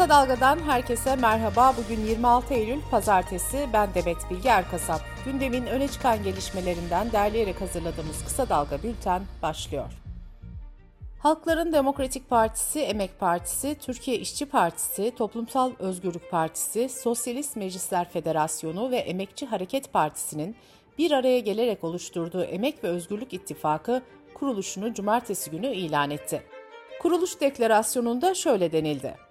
Kısa Dalga'dan herkese merhaba. Bugün 26 Eylül Pazartesi. Ben Demet Bilge Erkasap. Gündemin öne çıkan gelişmelerinden derleyerek hazırladığımız Kısa Dalga Bülten başlıyor. Halkların Demokratik Partisi, Emek Partisi, Türkiye İşçi Partisi, Toplumsal Özgürlük Partisi, Sosyalist Meclisler Federasyonu ve Emekçi Hareket Partisi'nin bir araya gelerek oluşturduğu Emek ve Özgürlük İttifakı kuruluşunu cumartesi günü ilan etti. Kuruluş deklarasyonunda şöyle denildi.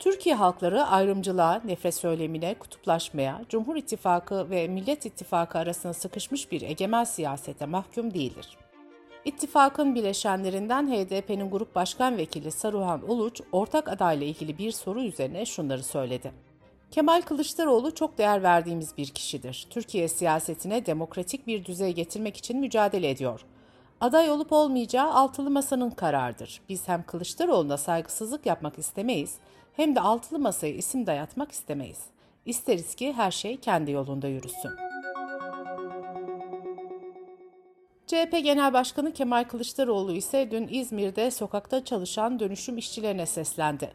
Türkiye halkları ayrımcılığa, nefret söylemine, kutuplaşmaya, Cumhur İttifakı ve Millet İttifakı arasında sıkışmış bir egemen siyasete mahkum değildir. İttifakın bileşenlerinden HDP'nin Grup Başkan Vekili Saruhan Uluç, ortak adayla ilgili bir soru üzerine şunları söyledi. Kemal Kılıçdaroğlu çok değer verdiğimiz bir kişidir. Türkiye siyasetine demokratik bir düzey getirmek için mücadele ediyor. Aday olup olmayacağı altılı masanın kararıdır. Biz hem Kılıçdaroğlu'na saygısızlık yapmak istemeyiz hem de altılı masaya isim dayatmak istemeyiz. İsteriz ki her şey kendi yolunda yürüsün. CHP Genel Başkanı Kemal Kılıçdaroğlu ise dün İzmir'de sokakta çalışan dönüşüm işçilerine seslendi.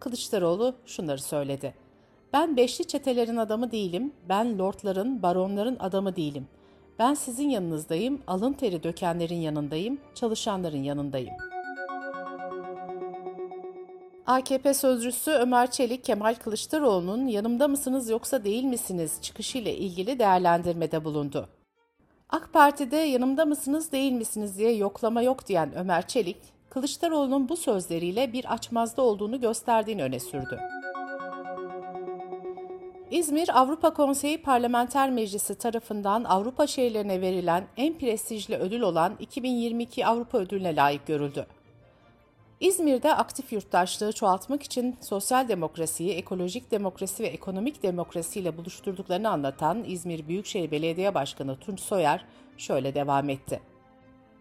Kılıçdaroğlu şunları söyledi. Ben beşli çetelerin adamı değilim, ben lordların, baronların adamı değilim. Ben sizin yanınızdayım, alın teri dökenlerin yanındayım, çalışanların yanındayım.'' AKP sözcüsü Ömer Çelik, Kemal Kılıçdaroğlu'nun yanımda mısınız yoksa değil misiniz çıkışıyla ilgili değerlendirmede bulundu. AK Parti'de yanımda mısınız değil misiniz diye yoklama yok diyen Ömer Çelik, Kılıçdaroğlu'nun bu sözleriyle bir açmazda olduğunu gösterdiğini öne sürdü. İzmir Avrupa Konseyi Parlamenter Meclisi tarafından Avrupa şehirlerine verilen en prestijli ödül olan 2022 Avrupa Ödülüne layık görüldü. İzmir'de aktif yurttaşlığı çoğaltmak için sosyal demokrasiyi, ekolojik demokrasi ve ekonomik demokrasi ile buluşturduklarını anlatan İzmir Büyükşehir Belediye Başkanı Tunç Soyer şöyle devam etti.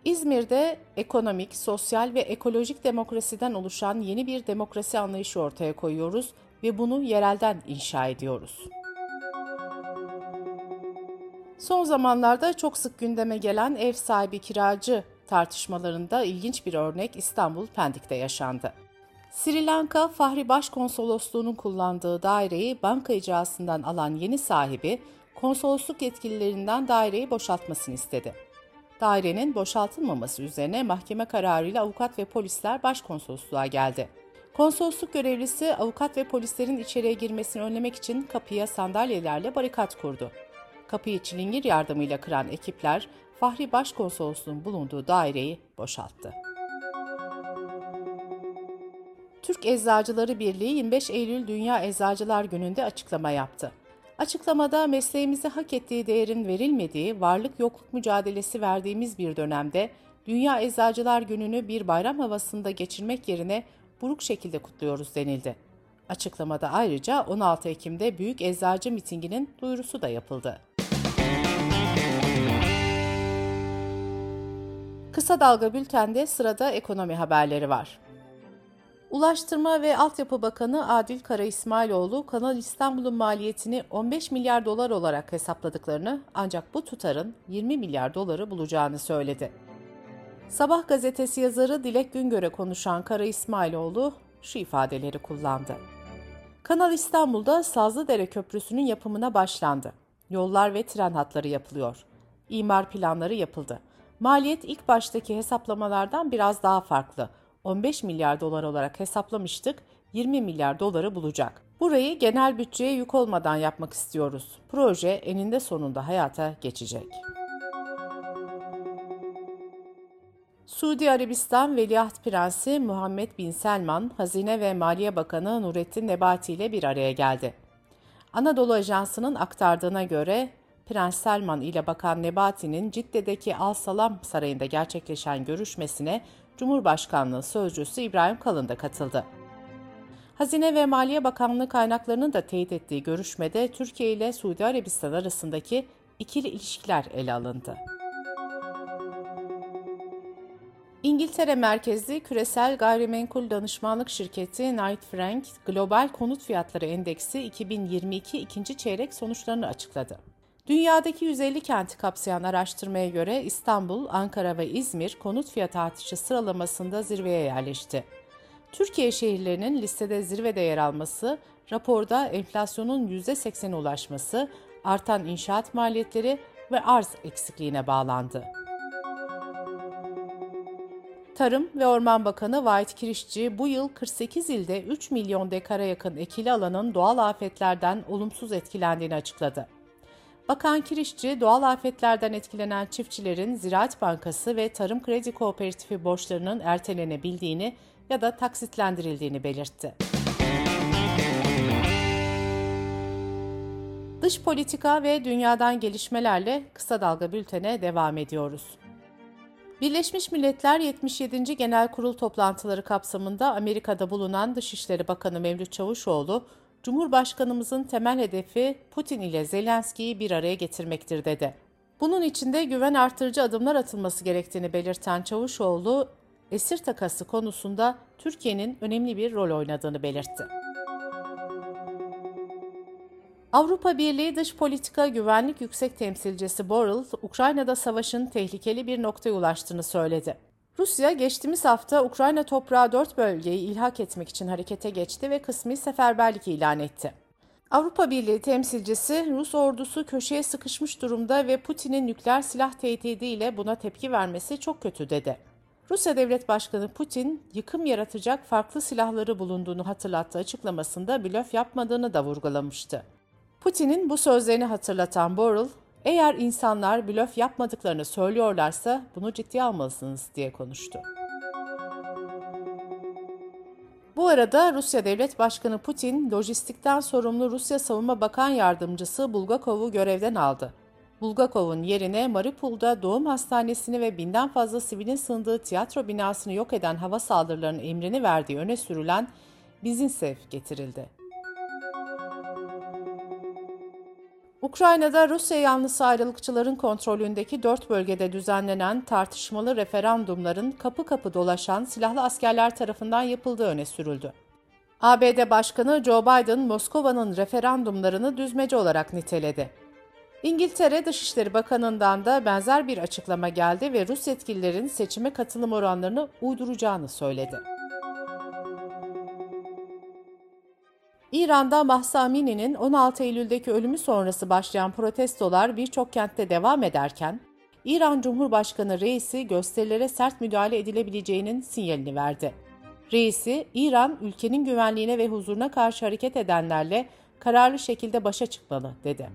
İzmir'de ekonomik, sosyal ve ekolojik demokrasiden oluşan yeni bir demokrasi anlayışı ortaya koyuyoruz ve bunu yerelden inşa ediyoruz. Son zamanlarda çok sık gündeme gelen ev sahibi kiracı tartışmalarında ilginç bir örnek İstanbul Pendik'te yaşandı. Sri Lanka Fahri Başkonsolosluğu'nun kullandığı daireyi banka icrasından alan yeni sahibi, konsolosluk yetkililerinden daireyi boşaltmasını istedi. Dairenin boşaltılmaması üzerine mahkeme kararıyla avukat ve polisler başkonsolosluğa geldi. Konsolosluk görevlisi avukat ve polislerin içeriye girmesini önlemek için kapıya sandalyelerle barikat kurdu. Kapıyı çilingir yardımıyla kıran ekipler Fahri Başkonsolosluğun bulunduğu daireyi boşalttı. Türk Eczacıları Birliği 25 Eylül Dünya Eczacılar Günü'nde açıklama yaptı. Açıklamada mesleğimize hak ettiği değerin verilmediği, varlık yokluk mücadelesi verdiğimiz bir dönemde Dünya Eczacılar Günü'nü bir bayram havasında geçirmek yerine buruk şekilde kutluyoruz denildi. Açıklamada ayrıca 16 Ekim'de Büyük Eczacı mitinginin duyurusu da yapıldı. Kısa Dalga Bülten'de sırada ekonomi haberleri var. Ulaştırma ve Altyapı Bakanı Adil Kara İsmailoğlu, Kanal İstanbul'un maliyetini 15 milyar dolar olarak hesapladıklarını ancak bu tutarın 20 milyar doları bulacağını söyledi. Sabah gazetesi yazarı Dilek Güngör'e konuşan Kara İsmailoğlu şu ifadeleri kullandı. Kanal İstanbul'da Sazlıdere Köprüsü'nün yapımına başlandı. Yollar ve tren hatları yapılıyor. İmar planları yapıldı. Maliyet ilk baştaki hesaplamalardan biraz daha farklı. 15 milyar dolar olarak hesaplamıştık, 20 milyar doları bulacak. Burayı genel bütçeye yük olmadan yapmak istiyoruz. Proje eninde sonunda hayata geçecek. Suudi Arabistan Veliaht Prensi Muhammed Bin Selman, Hazine ve Maliye Bakanı Nurettin Nebati ile bir araya geldi. Anadolu Ajansı'nın aktardığına göre Prens Selman ile Bakan Nebati'nin Cidde'deki Al Salam Sarayı'nda gerçekleşen görüşmesine Cumhurbaşkanlığı Sözcüsü İbrahim Kalın da katıldı. Hazine ve Maliye Bakanlığı kaynaklarının da teyit ettiği görüşmede Türkiye ile Suudi Arabistan arasındaki ikili ilişkiler ele alındı. İngiltere merkezli küresel gayrimenkul danışmanlık şirketi Knight Frank Global Konut Fiyatları Endeksi 2022 ikinci çeyrek sonuçlarını açıkladı. Dünyadaki 150 kenti kapsayan araştırmaya göre İstanbul, Ankara ve İzmir konut fiyatı artışı sıralamasında zirveye yerleşti. Türkiye şehirlerinin listede zirvede yer alması, raporda enflasyonun %80'e ulaşması, artan inşaat maliyetleri ve arz eksikliğine bağlandı. Tarım ve Orman Bakanı Vahit Kirişçi bu yıl 48 ilde 3 milyon dekara yakın ekili alanın doğal afetlerden olumsuz etkilendiğini açıkladı. Bakan Kirişçi, doğal afetlerden etkilenen çiftçilerin Ziraat Bankası ve Tarım Kredi Kooperatifi borçlarının ertelenebildiğini ya da taksitlendirildiğini belirtti. Dış politika ve dünyadan gelişmelerle kısa dalga bültene devam ediyoruz. Birleşmiş Milletler 77. Genel Kurul toplantıları kapsamında Amerika'da bulunan Dışişleri Bakanı Mevlüt Çavuşoğlu, Cumhurbaşkanımızın temel hedefi Putin ile Zelenski'yi bir araya getirmektir dedi. Bunun için de güven artırıcı adımlar atılması gerektiğini belirten Çavuşoğlu, esir takası konusunda Türkiye'nin önemli bir rol oynadığını belirtti. Avrupa Birliği Dış Politika Güvenlik Yüksek Temsilcisi Borrell, Ukrayna'da savaşın tehlikeli bir noktaya ulaştığını söyledi. Rusya geçtiğimiz hafta Ukrayna toprağı dört bölgeyi ilhak etmek için harekete geçti ve kısmi seferberlik ilan etti. Avrupa Birliği temsilcisi Rus ordusu köşeye sıkışmış durumda ve Putin'in nükleer silah tehdidiyle buna tepki vermesi çok kötü dedi. Rusya Devlet Başkanı Putin, yıkım yaratacak farklı silahları bulunduğunu hatırlattığı açıklamasında blöf yapmadığını da vurgulamıştı. Putin'in bu sözlerini hatırlatan Borrell, eğer insanlar blöf yapmadıklarını söylüyorlarsa bunu ciddiye almalısınız diye konuştu. Bu arada Rusya Devlet Başkanı Putin, lojistikten sorumlu Rusya Savunma Bakan Yardımcısı Bulgakov'u görevden aldı. Bulgakov'un yerine Mariupol'da doğum hastanesini ve binden fazla sivilin sığındığı tiyatro binasını yok eden hava saldırılarının emrini verdiği öne sürülen Bizinsev getirildi. Ukrayna'da Rusya yanlısı ayrılıkçıların kontrolündeki dört bölgede düzenlenen tartışmalı referandumların kapı kapı dolaşan silahlı askerler tarafından yapıldığı öne sürüldü. ABD Başkanı Joe Biden, Moskova'nın referandumlarını düzmece olarak niteledi. İngiltere Dışişleri Bakanı'ndan da benzer bir açıklama geldi ve Rus yetkililerin seçime katılım oranlarını uyduracağını söyledi. İran'da Mahsa Amini'nin 16 Eylül'deki ölümü sonrası başlayan protestolar birçok kentte devam ederken, İran Cumhurbaşkanı Reisi gösterilere sert müdahale edilebileceğinin sinyalini verdi. Reisi, İran ülkenin güvenliğine ve huzuruna karşı hareket edenlerle kararlı şekilde başa çıkmalı dedi.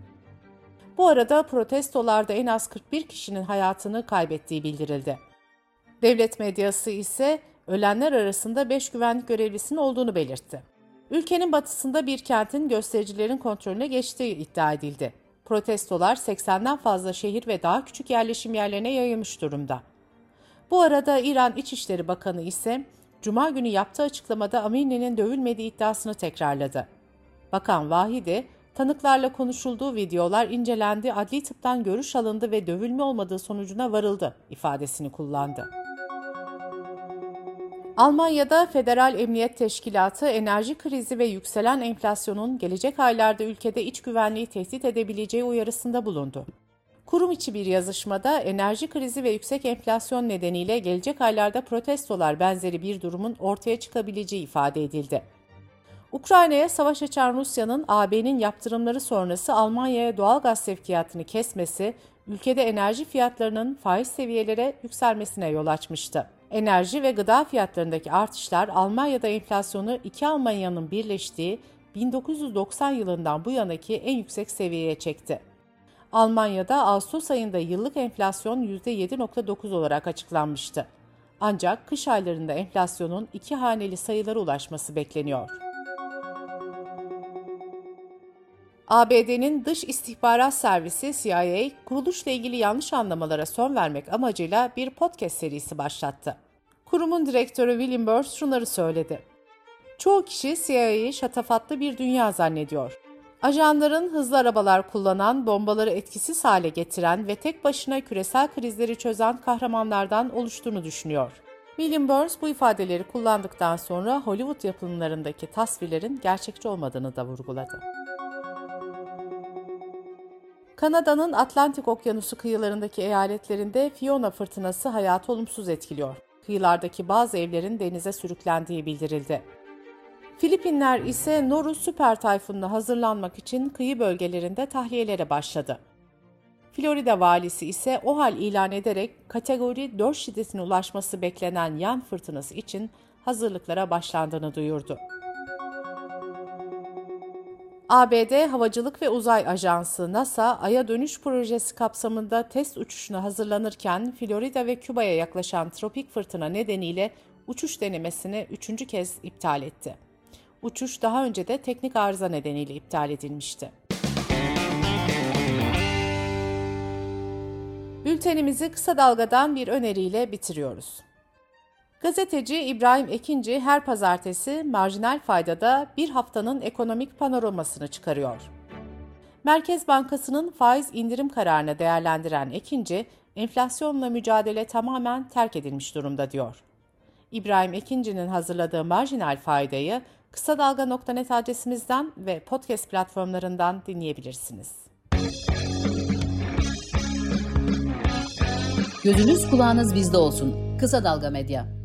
Bu arada protestolarda en az 41 kişinin hayatını kaybettiği bildirildi. Devlet medyası ise ölenler arasında 5 güvenlik görevlisinin olduğunu belirtti. Ülkenin batısında bir kentin göstericilerin kontrolüne geçtiği iddia edildi. Protestolar 80'den fazla şehir ve daha küçük yerleşim yerlerine yayılmış durumda. Bu arada İran İçişleri Bakanı ise Cuma günü yaptığı açıklamada Amini'nin dövülmediği iddiasını tekrarladı. Bakan Vahidi, tanıklarla konuşulduğu videolar incelendi, adli tıptan görüş alındı ve dövülme olmadığı sonucuna varıldı ifadesini kullandı. Almanya'da Federal Emniyet Teşkilatı enerji krizi ve yükselen enflasyonun gelecek aylarda ülkede iç güvenliği tehdit edebileceği uyarısında bulundu. Kurum içi bir yazışmada enerji krizi ve yüksek enflasyon nedeniyle gelecek aylarda protestolar benzeri bir durumun ortaya çıkabileceği ifade edildi. Ukrayna'ya savaş açan Rusya'nın AB'nin yaptırımları sonrası Almanya'ya doğal gaz sevkiyatını kesmesi, ülkede enerji fiyatlarının faiz seviyelere yükselmesine yol açmıştı. Enerji ve gıda fiyatlarındaki artışlar Almanya'da enflasyonu iki Almanya'nın birleştiği 1990 yılından bu yanaki en yüksek seviyeye çekti. Almanya'da Ağustos ayında yıllık enflasyon %7.9 olarak açıklanmıştı. Ancak kış aylarında enflasyonun iki haneli sayılara ulaşması bekleniyor. ABD'nin Dış İstihbarat Servisi CIA, kuruluşla ilgili yanlış anlamalara son vermek amacıyla bir podcast serisi başlattı. Kurumun direktörü William Burns şunları söyledi. Çoğu kişi CIA'yı şatafatlı bir dünya zannediyor. Ajanların hızlı arabalar kullanan, bombaları etkisiz hale getiren ve tek başına küresel krizleri çözen kahramanlardan oluştuğunu düşünüyor. William Burns bu ifadeleri kullandıktan sonra Hollywood yapımlarındaki tasvirlerin gerçekçi olmadığını da vurguladı. Kanada'nın Atlantik Okyanusu kıyılarındaki eyaletlerinde Fiona fırtınası hayatı olumsuz etkiliyor. kıyılardaki bazı evlerin denize sürüklendiği bildirildi. Filipinler ise Noru süper tayfununa hazırlanmak için kıyı bölgelerinde tahliyelere başladı. Florida valisi ise o hal ilan ederek kategori 4 şiddetine ulaşması beklenen yan fırtınası için hazırlıklara başlandığını duyurdu. ABD Havacılık ve Uzay Ajansı NASA, Ay'a dönüş projesi kapsamında test uçuşuna hazırlanırken Florida ve Küba'ya yaklaşan tropik fırtına nedeniyle uçuş denemesini üçüncü kez iptal etti. Uçuş daha önce de teknik arıza nedeniyle iptal edilmişti. Bültenimizi kısa dalgadan bir öneriyle bitiriyoruz. Gazeteci İbrahim Ekinci her pazartesi marjinal faydada bir haftanın ekonomik panoramasını çıkarıyor. Merkez Bankası'nın faiz indirim kararını değerlendiren Ekinci, enflasyonla mücadele tamamen terk edilmiş durumda diyor. İbrahim Ekinci'nin hazırladığı marjinal faydayı kısa dalga.net adresimizden ve podcast platformlarından dinleyebilirsiniz. Gözünüz kulağınız bizde olsun. Kısa Dalga Medya.